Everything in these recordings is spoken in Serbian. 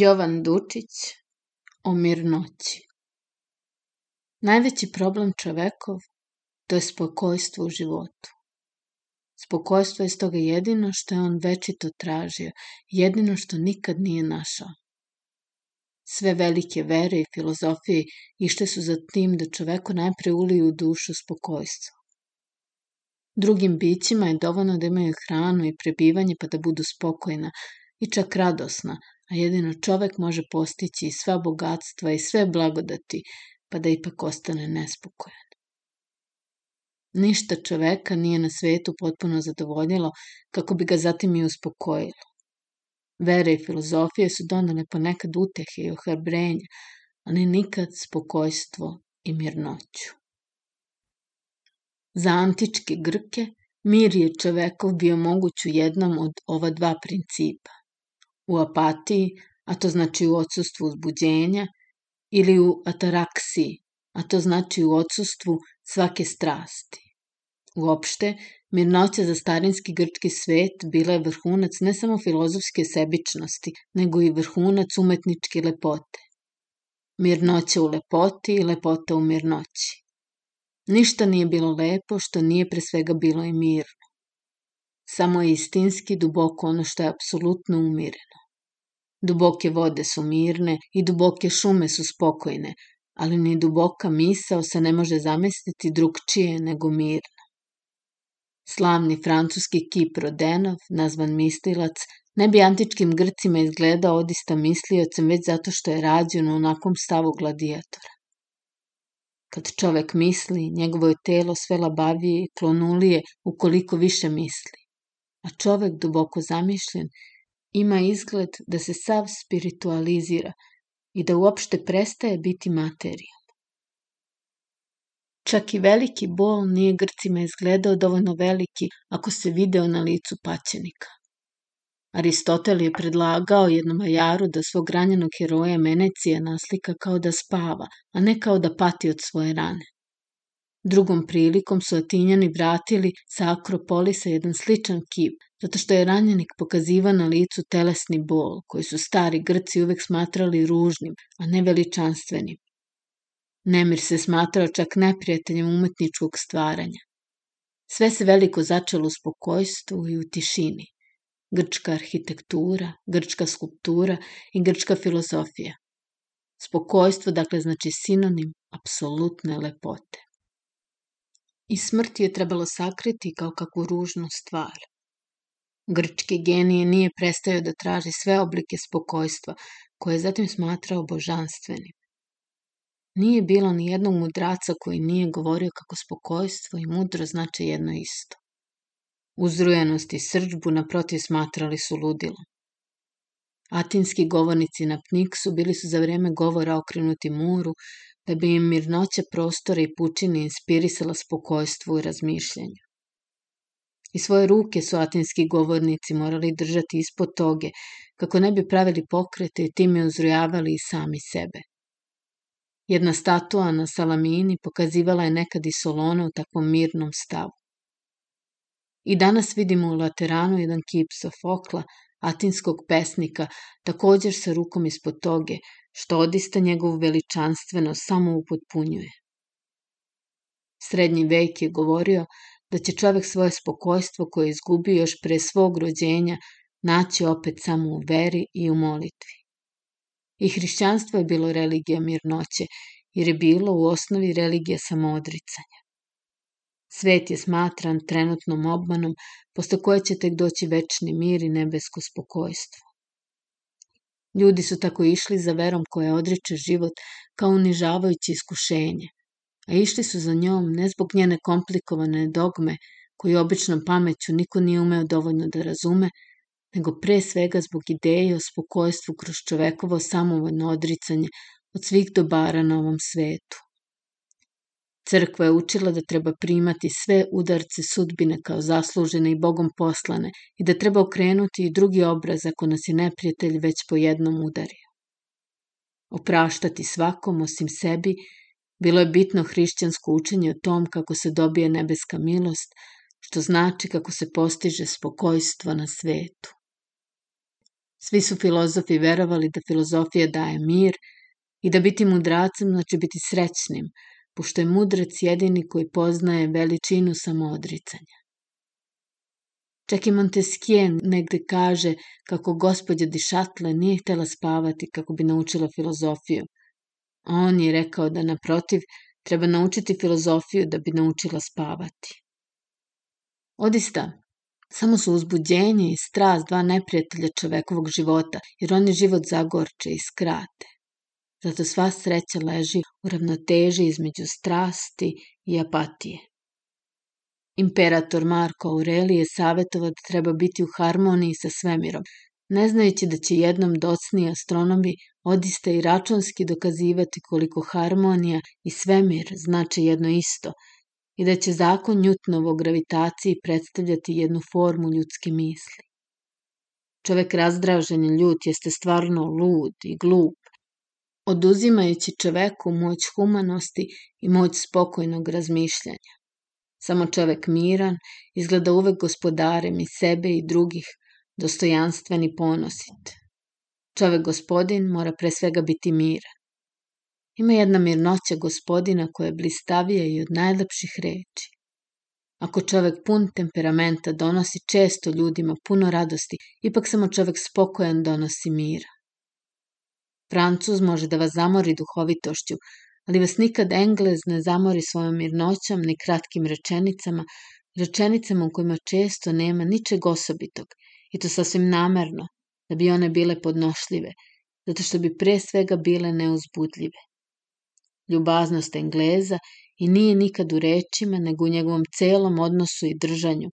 Jovan Dučić o mirnoći. Najveći problem čovekov to je spokojstvo u životu. Spokojstvo je stoga jedino što je on večito tražio, jedino što nikad nije našao. Sve velike vere i filozofije ište su za tim da čoveku najpre uliju u dušu spokojstvo. Drugim bićima je dovoljno da imaju hranu i prebivanje pa da budu spokojna i čak radosna, a jedino čovek može postići sva bogatstva i sve blagodati, pa da ipak ostane nespokojan. Ništa čoveka nije na svetu potpuno zadovoljilo kako bi ga zatim i uspokojilo. Vere i filozofije su donale ponekad utehe i ohrabrenja, ali nikad spokojstvo i mirnoću. Za antičke Grke mir je čovekov bio moguć u jednom od ova dva principa u apatiji, a to znači u odsustvu uzbuđenja, ili u ataraksiji, a to znači u odsustvu svake strasti. Uopšte, mirnoća za starinski grčki svet bila je vrhunac ne samo filozofske sebičnosti, nego i vrhunac umetničke lepote. Mirnoća u lepoti i lepota u mirnoći. Ništa nije bilo lepo što nije pre svega bilo i mirno. Samo je istinski duboko ono što je apsolutno umireno. Duboke vode su mirne i duboke šume su spokojne, ali ni duboka misao se ne može zamestiti drugčije nego mirno. Slavni francuski kip Rodenov, nazvan mislilac, ne bi antičkim Grcima izgledao odista misliocem već zato što je rađen u onakom stavu gladijatora. Kad čovek misli, njegovo je telo sve labavije i klonulije ukoliko više misli. A čovek duboko zamišljen ima izgled da se sav spiritualizira i da uopšte prestaje biti materija. Čak i veliki bol nije Grcima izgledao dovoljno veliki ako se video na licu paćenika. Aristotel je predlagao jednom ajaru da svog ranjenog heroja Menecija naslika kao da spava, a ne kao da pati od svoje rane. Drugom prilikom su Atinjani vratili sa Akropolisa jedan sličan kip, zato što je ranjenik pokaziva na licu telesni bol, koji su stari Grci uvek smatrali ružnim, a ne veličanstvenim. Nemir se smatrao čak neprijateljem umetničkog stvaranja. Sve se veliko začelo u spokojstvu i u tišini. Grčka arhitektura, grčka skulptura i grčka filozofija. Spokojstvo, dakle, znači sinonim apsolutne lepote. I smrt je trebalo sakriti kao kakvu ružnu stvar. Grčki genije nije prestajao da traži sve oblike spokojstva, koje je zatim smatrao božanstvenim. Nije bilo ni jednog mudraca koji nije govorio kako spokojstvo i mudro znače jedno isto. Uzrujenost i srđbu naprotiv smatrali su ludilom. Atinski govornici na Pniksu bili su za vreme govora okrenuti muru, da bi im mirnoća prostora i pučine inspirisala spokojstvo i razmišljanju. I svoje ruke su atinski govornici morali držati ispod toge, kako ne bi pravili pokrete i time uzrujavali i sami sebe. Jedna statua na Salamini pokazivala je nekad i Solona u takvom mirnom stavu. I danas vidimo u Lateranu jedan kip Sofokla, atinskog pesnika, također sa rukom ispod toge, što odista njegovu veličanstvenost samo upotpunjuje. Srednji vek je govorio da će čovek svoje spokojstvo koje je izgubio još pre svog rođenja naći opet samo u veri i u molitvi. I hrišćanstvo je bilo religija mirnoće, jer je bilo u osnovi religija samoodricanja. Svet je smatran trenutnom obmanom, posle koje će tek doći večni mir i nebesko spokojstvo. Ljudi su tako išli za verom koja odriče život kao unižavajuće iskušenje, a išli su za njom ne zbog njene komplikovane dogme koju običnom pameću niko nije umeo dovoljno da razume, nego pre svega zbog ideje o spokojstvu kroz čovekovo samovoljno odricanje od svih dobara na ovom svetu. Crkva je učila da treba primati sve udarce sudbine kao zaslužene i Bogom poslane i da treba okrenuti i drugi obraz ako nas je neprijatelj već po jednom udario. Opraštati svakom osim sebi bilo je bitno hrišćansko učenje o tom kako se dobije nebeska milost, što znači kako se postiže spokojstvo na svetu. Svi su filozofi verovali da filozofija daje mir i da biti mudracem znači biti srećnim, pošto je mudrac jedini koji poznaje veličinu samoodricanja. Čak i Montesquieu negde kaže kako gospođa Dišatle nije htela spavati kako bi naučila filozofiju. On je rekao da naprotiv treba naučiti filozofiju da bi naučila spavati. Odista, samo su uzbuđenje i strast dva neprijatelja čovekovog života, jer oni život zagorče i skrate. Zato sva sreća leži u ravnoteži između strasti i apatije. Imperator Marko Aurelije savjetovao da treba biti u harmoniji sa svemirom, ne znajući da će jednom docni astronomi odista i računski dokazivati koliko harmonija i svemir znače jedno isto i da će zakon Njutnovo gravitaciji predstavljati jednu formu ljudske misli. Čovek razdražen i ljut jeste stvarno lud i glup, oduzimajući čoveku moć humanosti i moć spokojnog razmišljanja. Samo čovek miran izgleda uvek gospodarem i sebe i drugih, dostojanstven i ponosit. Čovek gospodin mora pre svega biti miran. Ima jedna mirnoća gospodina koja je blistavija i od najlepših reči. Ako čovek pun temperamenta donosi često ljudima puno radosti, ipak samo čovek spokojan donosi mira. Francuz može da vas zamori duhovitošću, ali vas nikad Englez ne zamori svojom mirnoćom ni kratkim rečenicama, rečenicama u kojima često nema ničeg osobitog, i to sasvim namerno, da bi one bile podnošljive, zato što bi pre svega bile neuzbudljive. Ljubaznost Engleza i nije nikad u rečima, nego u njegovom celom odnosu i držanju,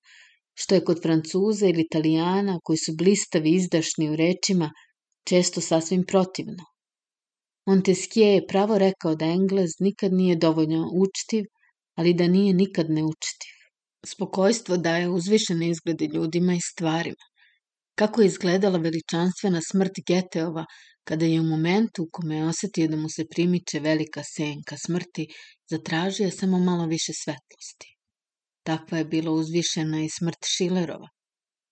što je kod Francuza ili Italijana, koji su blistavi izdašni u rečima, često sasvim protivno. Montesquieu je pravo rekao da Englez nikad nije dovoljno učtiv, ali da nije nikad neučtiv. Spokojstvo daje uzvišene izglede ljudima i stvarima. Kako je izgledala veličanstvena smrt Geteova, kada je u momentu u kome je osetio da mu se primiče velika senka smrti, zatražio samo malo više svetlosti. Takva je bila uzvišena i smrt Šilerova.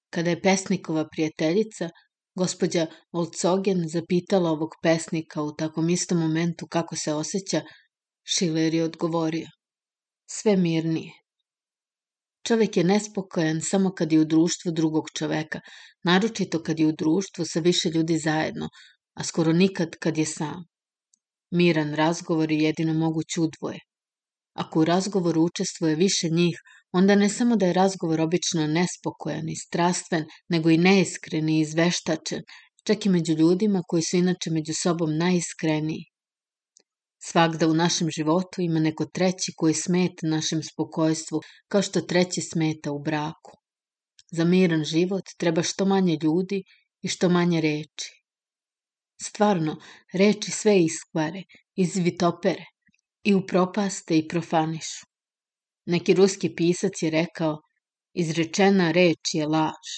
Kada je pesnikova prijateljica, gospođa Olcogen, zapitala ovog pesnika u takom istom momentu kako se osjeća, Šiler je odgovorio. Sve mirnije. Čovek je nespokojan samo kad je u društvu drugog čoveka, naročito kad je u društvu sa više ljudi zajedno, a skoro nikad kad je sam. Miran razgovor je jedino moguć udvoje. Ako u razgovoru učestvuje više njih, onda ne samo da je razgovor obično nespokojan i strastven, nego i neiskren i izveštačen, čak i među ljudima koji su inače među sobom najiskreniji. Svakda u našem životu ima neko treći koji smeta našem spokojstvu, kao što treći smeta u braku. Za miran život treba što manje ljudi i što manje reči. Stvarno, reči sve iskvare, izvitopere, i upropaste i profanišu. Neki ruski pisac je rekao, izrečena reč je laž.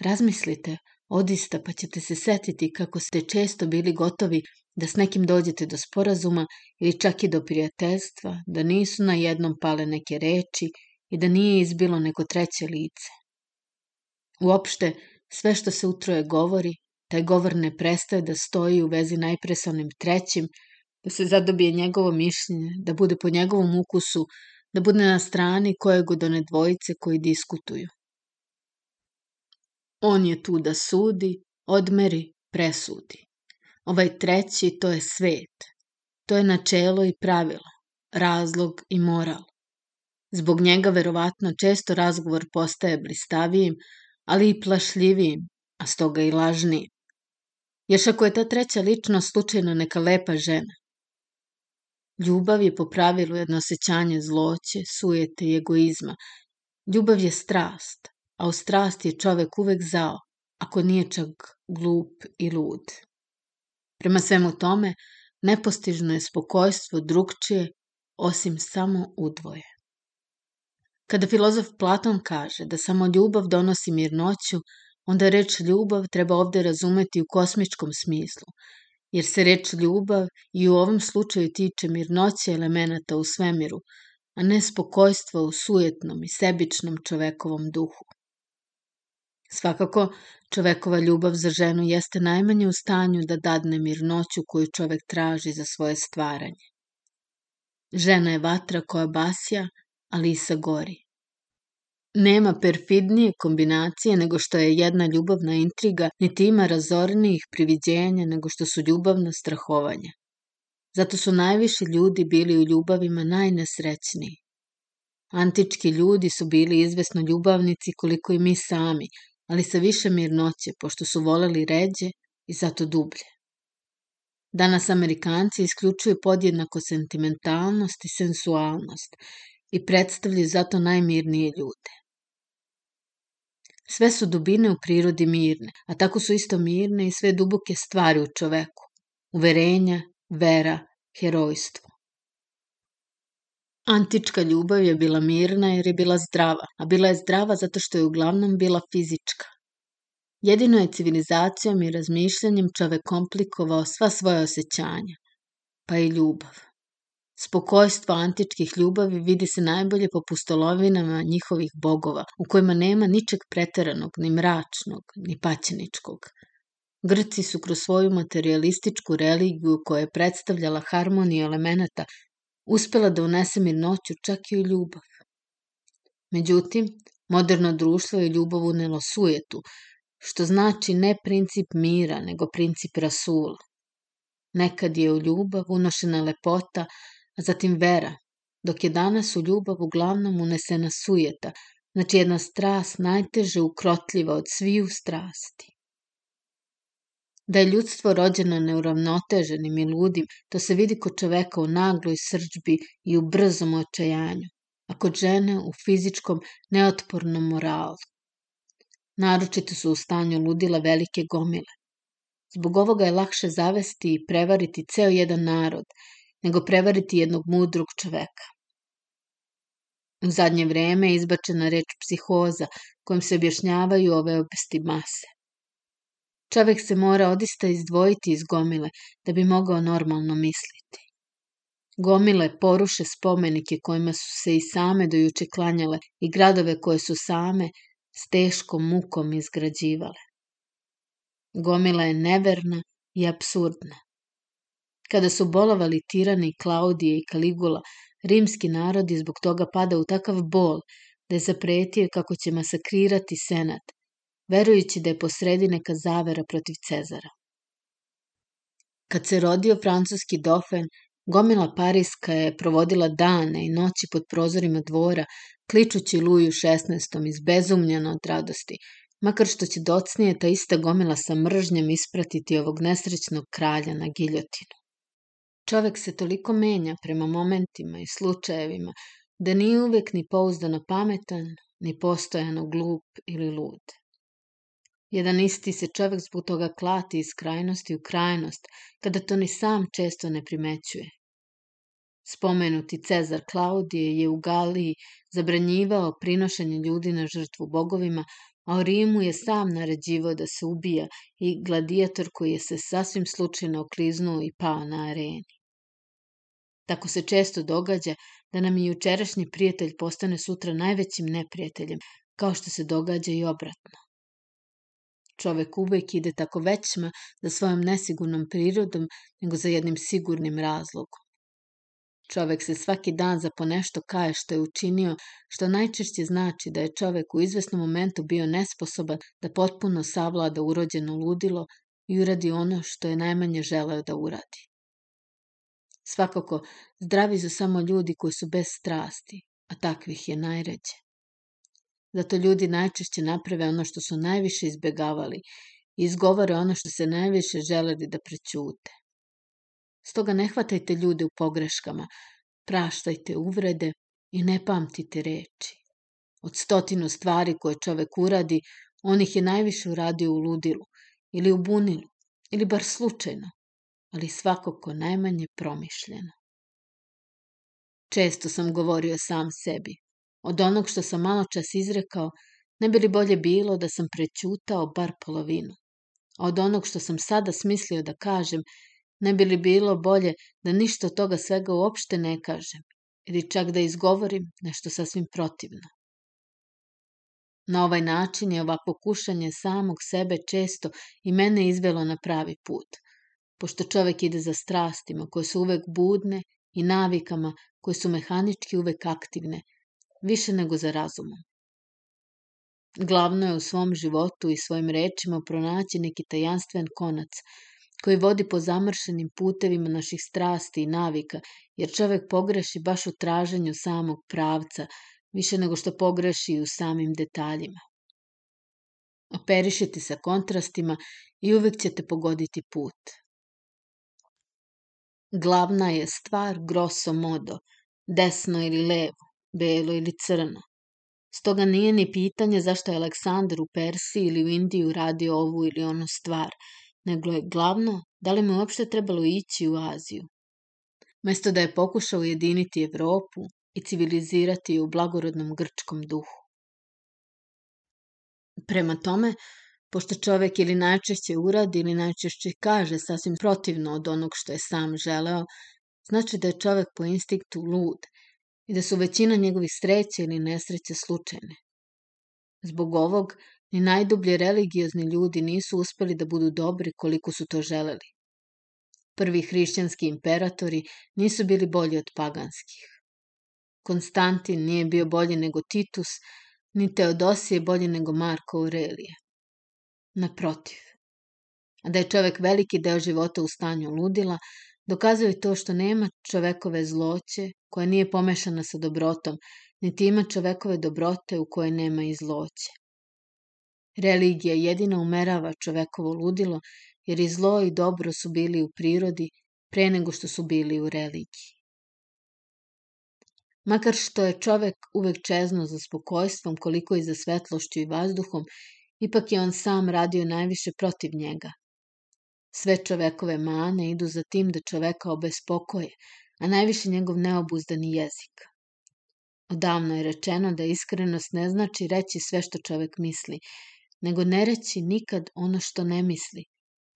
Razmislite, odista, pa ćete se setiti kako ste često bili gotovi da s nekim dođete do sporazuma ili čak i do prijateljstva, da nisu na jednom pale neke reči i da nije izbilo neko treće lice. Uopšte, sve što se utroje govori, taj govor ne prestaje da stoji u vezi najpre sa onim trećim, da se zadobije njegovo mišljenje, da bude po njegovom ukusu, da bude na strani kojeg od one dvojice koji diskutuju. On je tu da sudi, odmeri, presudi. Ovaj treći to je svet. To je načelo i pravilo, razlog i moral. Zbog njega verovatno često razgovor postaje blistavijim, ali i plašljivijim, a stoga i lažnijim. Još ako je ta treća ličnost slučajno neka lepa žena. Ljubav je po pravilu jedno osjećanje zloće, sujete i egoizma. Ljubav je strast, a u strasti je čovek uvek zao, ako nije čak glup i lud. Prema svemu tome, nepostižno je spokojstvo drugčije, osim samo udvoje. Kada filozof Platon kaže da samo ljubav donosi mirnoću, onda reč ljubav treba ovde razumeti u kosmičkom smislu, jer se reč ljubav i u ovom slučaju tiče mirnoće elemenata u svemiru, a ne spokojstva u sujetnom i sebičnom čovekovom duhu. Svakako, čovekova ljubav za ženu jeste najmanje u stanju da dadne mirnoću koju čovek traži za svoje stvaranje. Žena je vatra koja basja, a lisa gori. Nema perfidnije kombinacije nego što je jedna ljubavna intriga, niti ima razornijih priviđenja nego što su ljubavna strahovanja. Zato su najviši ljudi bili u ljubavima najnesrećniji. Antički ljudi su bili izvesno ljubavnici koliko i mi sami, ali sa više mirnoće, pošto su voleli ređe i zato dublje. Danas Amerikanci isključuju podjednako sentimentalnost i sensualnost i predstavljaju zato najmirnije ljude. Sve su dubine u prirodi mirne, a tako su isto mirne i sve duboke stvari u čoveku. Uverenja, vera, herojstvo. Antička ljubav je bila mirna jer je bila zdrava, a bila je zdrava zato što je uglavnom bila fizička. Jedino je civilizacijom i razmišljanjem čovek komplikovao sva svoja osjećanja, pa i ljubav. Spokojstvo antičkih ljubavi vidi se najbolje po pustolovinama njihovih bogova, u kojima nema ničeg preteranog, ni mračnog, ni paćeničkog. Grci su kroz svoju materialističku religiju koja je predstavljala harmoniju elemenata uspela da unese mirnoću čak i u ljubav. Međutim, moderno društvo je ljubav unelo sujetu, što znači ne princip mira, nego princip rasula. Nekad je u ljubav unošena lepota, zatim vera, dok je danas u ljubav uglavnom unesena sujeta, znači jedna strast najteže ukrotljiva od sviju strasti. Da je ljudstvo rođeno neuravnoteženim i ludim, to se vidi kod čoveka u nagloj srđbi i u brzom očajanju, a kod žene u fizičkom neotpornom moralu. Naročito su u stanju ludila velike gomile. Zbog ovoga je lakše zavesti i prevariti ceo jedan narod, nego prevariti jednog mudrog čoveka. U zadnje vreme je izbačena reč psihoza, kojom se objašnjavaju ove obesti mase. Čovek se mora odista izdvojiti iz gomile da bi mogao normalno misliti. Gomile poruše spomenike kojima su se i same dojuče klanjale i gradove koje su same s teškom mukom izgrađivale. Gomila je neverna i absurdna. Kada su bolovali tirani Klaudije i Kaligula, rimski narod je zbog toga pada u takav bol da je zapretio kako će masakrirati senat, verujući da je posredi neka zavera protiv Cezara. Kad se rodio francuski dofen, gomila Pariska je provodila dane i noći pod prozorima dvora, kličući Luju 16. izbezumljeno od radosti, makar što će docnije ta ista gomila sa mržnjem ispratiti ovog nesrećnog kralja na giljotinu. Čovek se toliko menja prema momentima i slučajevima, da nije uvek ni pouzdano pametan, ni postojano glup ili lud. Jedan isti se čovek zbog toga klati iz krajnosti u krajnost, kada to ni sam često ne primećuje. Spomenuti Cezar Klaudije je u Galiji zabranjivao prinošenje ljudi na žrtvu bogovima, a u Rimu je sam naređivao da se ubija i gladijator koji je se sasvim slučajno okliznuo i pao na areni. Tako se često događa da nam i jučerašnji prijatelj postane sutra najvećim neprijateljem, kao što se događa i obratno. Čovek uvek ide tako većma za svojom nesigurnom prirodom nego za jednim sigurnim razlogom. Čovek se svaki dan za ponešto kaje što je učinio, što najčešće znači da je čovek u izvesnom momentu bio nesposoban da potpuno savlada urođeno ludilo i uradi ono što je najmanje želeo da uradi. Svakako, zdravi su samo ljudi koji su bez strasti, a takvih je najređe. Zato ljudi najčešće naprave ono što su najviše izbegavali i izgovore ono što se najviše želeli da prećute. Stoga ne hvatajte ljude u pogreškama, praštajte uvrede i ne pamtite reči. Od stotinu stvari koje čovek uradi, on ih je najviše uradio u ludilu ili u bunilu, ili bar slučajno, ali svakako najmanje promišljeno. Često sam govorio sam sebi, Od onog što sam malo čas izrekao, ne bi li bolje bilo da sam prećutao bar polovinu. A od onog što sam sada smislio da kažem, ne bi li bilo bolje da ništa od toga svega uopšte ne kažem, ili čak da izgovorim nešto sasvim protivno. Na ovaj način je ovako kušanje samog sebe često i mene izvelo na pravi put, pošto čovek ide za strastima koje su uvek budne i navikama koje su mehanički uvek aktivne, više nego za razumom. Glavno je u svom životu i svojim rečima pronaći neki tajanstven konac koji vodi po zamršenim putevima naših strasti i navika, jer čovek pogreši baš u traženju samog pravca, više nego što pogreši u samim detaljima. Operišite sa kontrastima i uvek ćete pogoditi put. Glavna je stvar grosso modo, desno ili levo, belo ili crno. Stoga nije ni pitanje zašto je Aleksandar u Persiji ili u Indiju radio ovu ili onu stvar, nego je glavno da li mu uopšte trebalo ići u Aziju. Mesto da je pokušao ujediniti Evropu i civilizirati je u blagorodnom grčkom duhu. Prema tome, pošto čovek ili najčešće uradi ili najčešće kaže sasvim protivno od onog što je sam želeo, znači da je čovek po instinktu lud i da su većina njegovih sreća ili nesreće slučajne. Zbog ovog, ni najdublje religiozni ljudi nisu uspeli da budu dobri koliko su to želeli. Prvi hrišćanski imperatori nisu bili bolji od paganskih. Konstantin nije bio bolji nego Titus, ni Teodosije bolji nego Marko Aurelije. Naprotiv. A da je čovek veliki deo života u stanju ludila, dokazuje to što nema čovekove zloće koja nije pomešana sa dobrotom, niti ima čovekove dobrote u kojoj nema i zloće. Religija jedina umerava čovekovo ludilo, jer i zlo i dobro su bili u prirodi pre nego što su bili u religiji. Makar što je čovek uvek čezno za spokojstvom, koliko i za svetlošću i vazduhom, ipak je on sam radio najviše protiv njega. Sve čovekove mane idu za tim da čoveka obespokoje, a najviše njegov neobuzdani jezik. Odavno je rečeno da iskrenost ne znači reći sve što čovek misli, nego ne reći nikad ono što ne misli,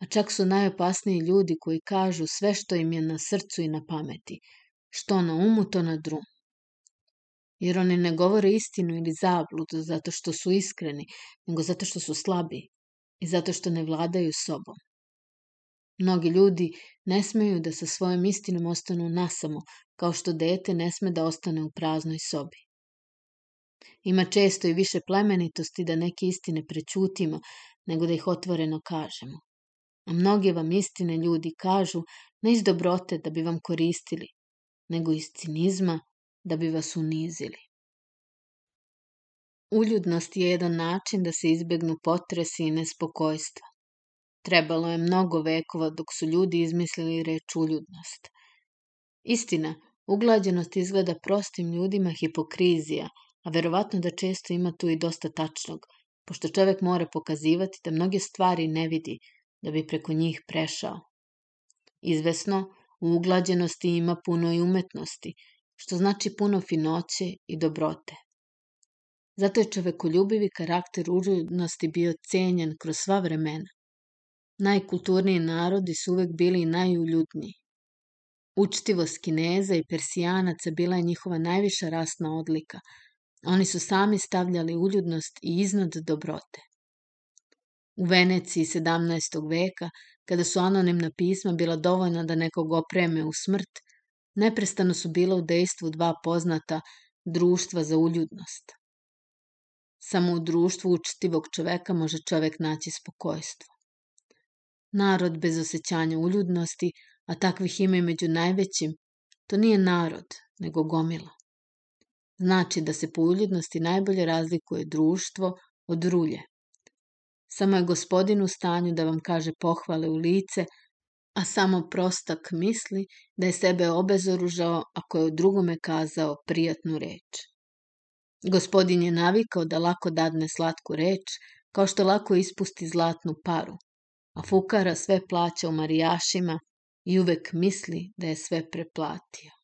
a čak su najopasniji ljudi koji kažu sve što im je na srcu i na pameti, što na umu, to na drum. Jer oni ne govore istinu ili zabludu zato što su iskreni, nego zato što su slabi i zato što ne vladaju sobom. Mnogi ljudi ne smeju da sa svojom istinom ostanu nasamo, kao što dete ne sme da ostane u praznoj sobi. Ima često i više plemenitosti da neke istine prećutimo, nego da ih otvoreno kažemo. A mnoge vam istine ljudi kažu ne iz dobrote da bi vam koristili, nego iz cinizma da bi vas unizili. Uljudnost je jedan način da se izbegnu potresi i nespokojstva. Trebalo je mnogo vekova dok su ljudi izmislili reč uljudnost. Istina, uglađenost izgleda prostim ljudima hipokrizija, a verovatno da često ima tu i dosta tačnog, pošto čovek mora pokazivati da mnoge stvari ne vidi, da bi preko njih prešao. Izvesno, u uglađenosti ima puno i umetnosti, što znači puno finoće i dobrote. Zato je čovekoljubivi karakter uljudnosti bio cenjen kroz sva vremena. Najkulturniji narodi su uvek bili najuljudniji. Učtivost Kineza i Persijanaca bila je njihova najviša rasna odlika – Oni su sami stavljali uljudnost i iznad dobrote. U Veneciji 17. veka, kada su anonimna pisma bila dovoljna da nekog opreme u smrt, neprestano su bila u dejstvu dva poznata društva za uljudnost. Samo u društvu učtivog čoveka može čovek naći spokojstvo. Narod bez osjećanja uljudnosti, a takvih ima i među najvećim, to nije narod, nego gomila. Znači da se po uljudnosti najbolje razlikuje društvo od rulje. Samo je gospodin u stanju da vam kaže pohvale u lice, a samo prostak misli da je sebe obezoružao ako je drugome kazao prijatnu reč. Gospodin je navikao da lako dadne slatku reč, kao što lako ispusti zlatnu paru, a fukara sve plaća u marijašima i uvek misli da je sve preplatio.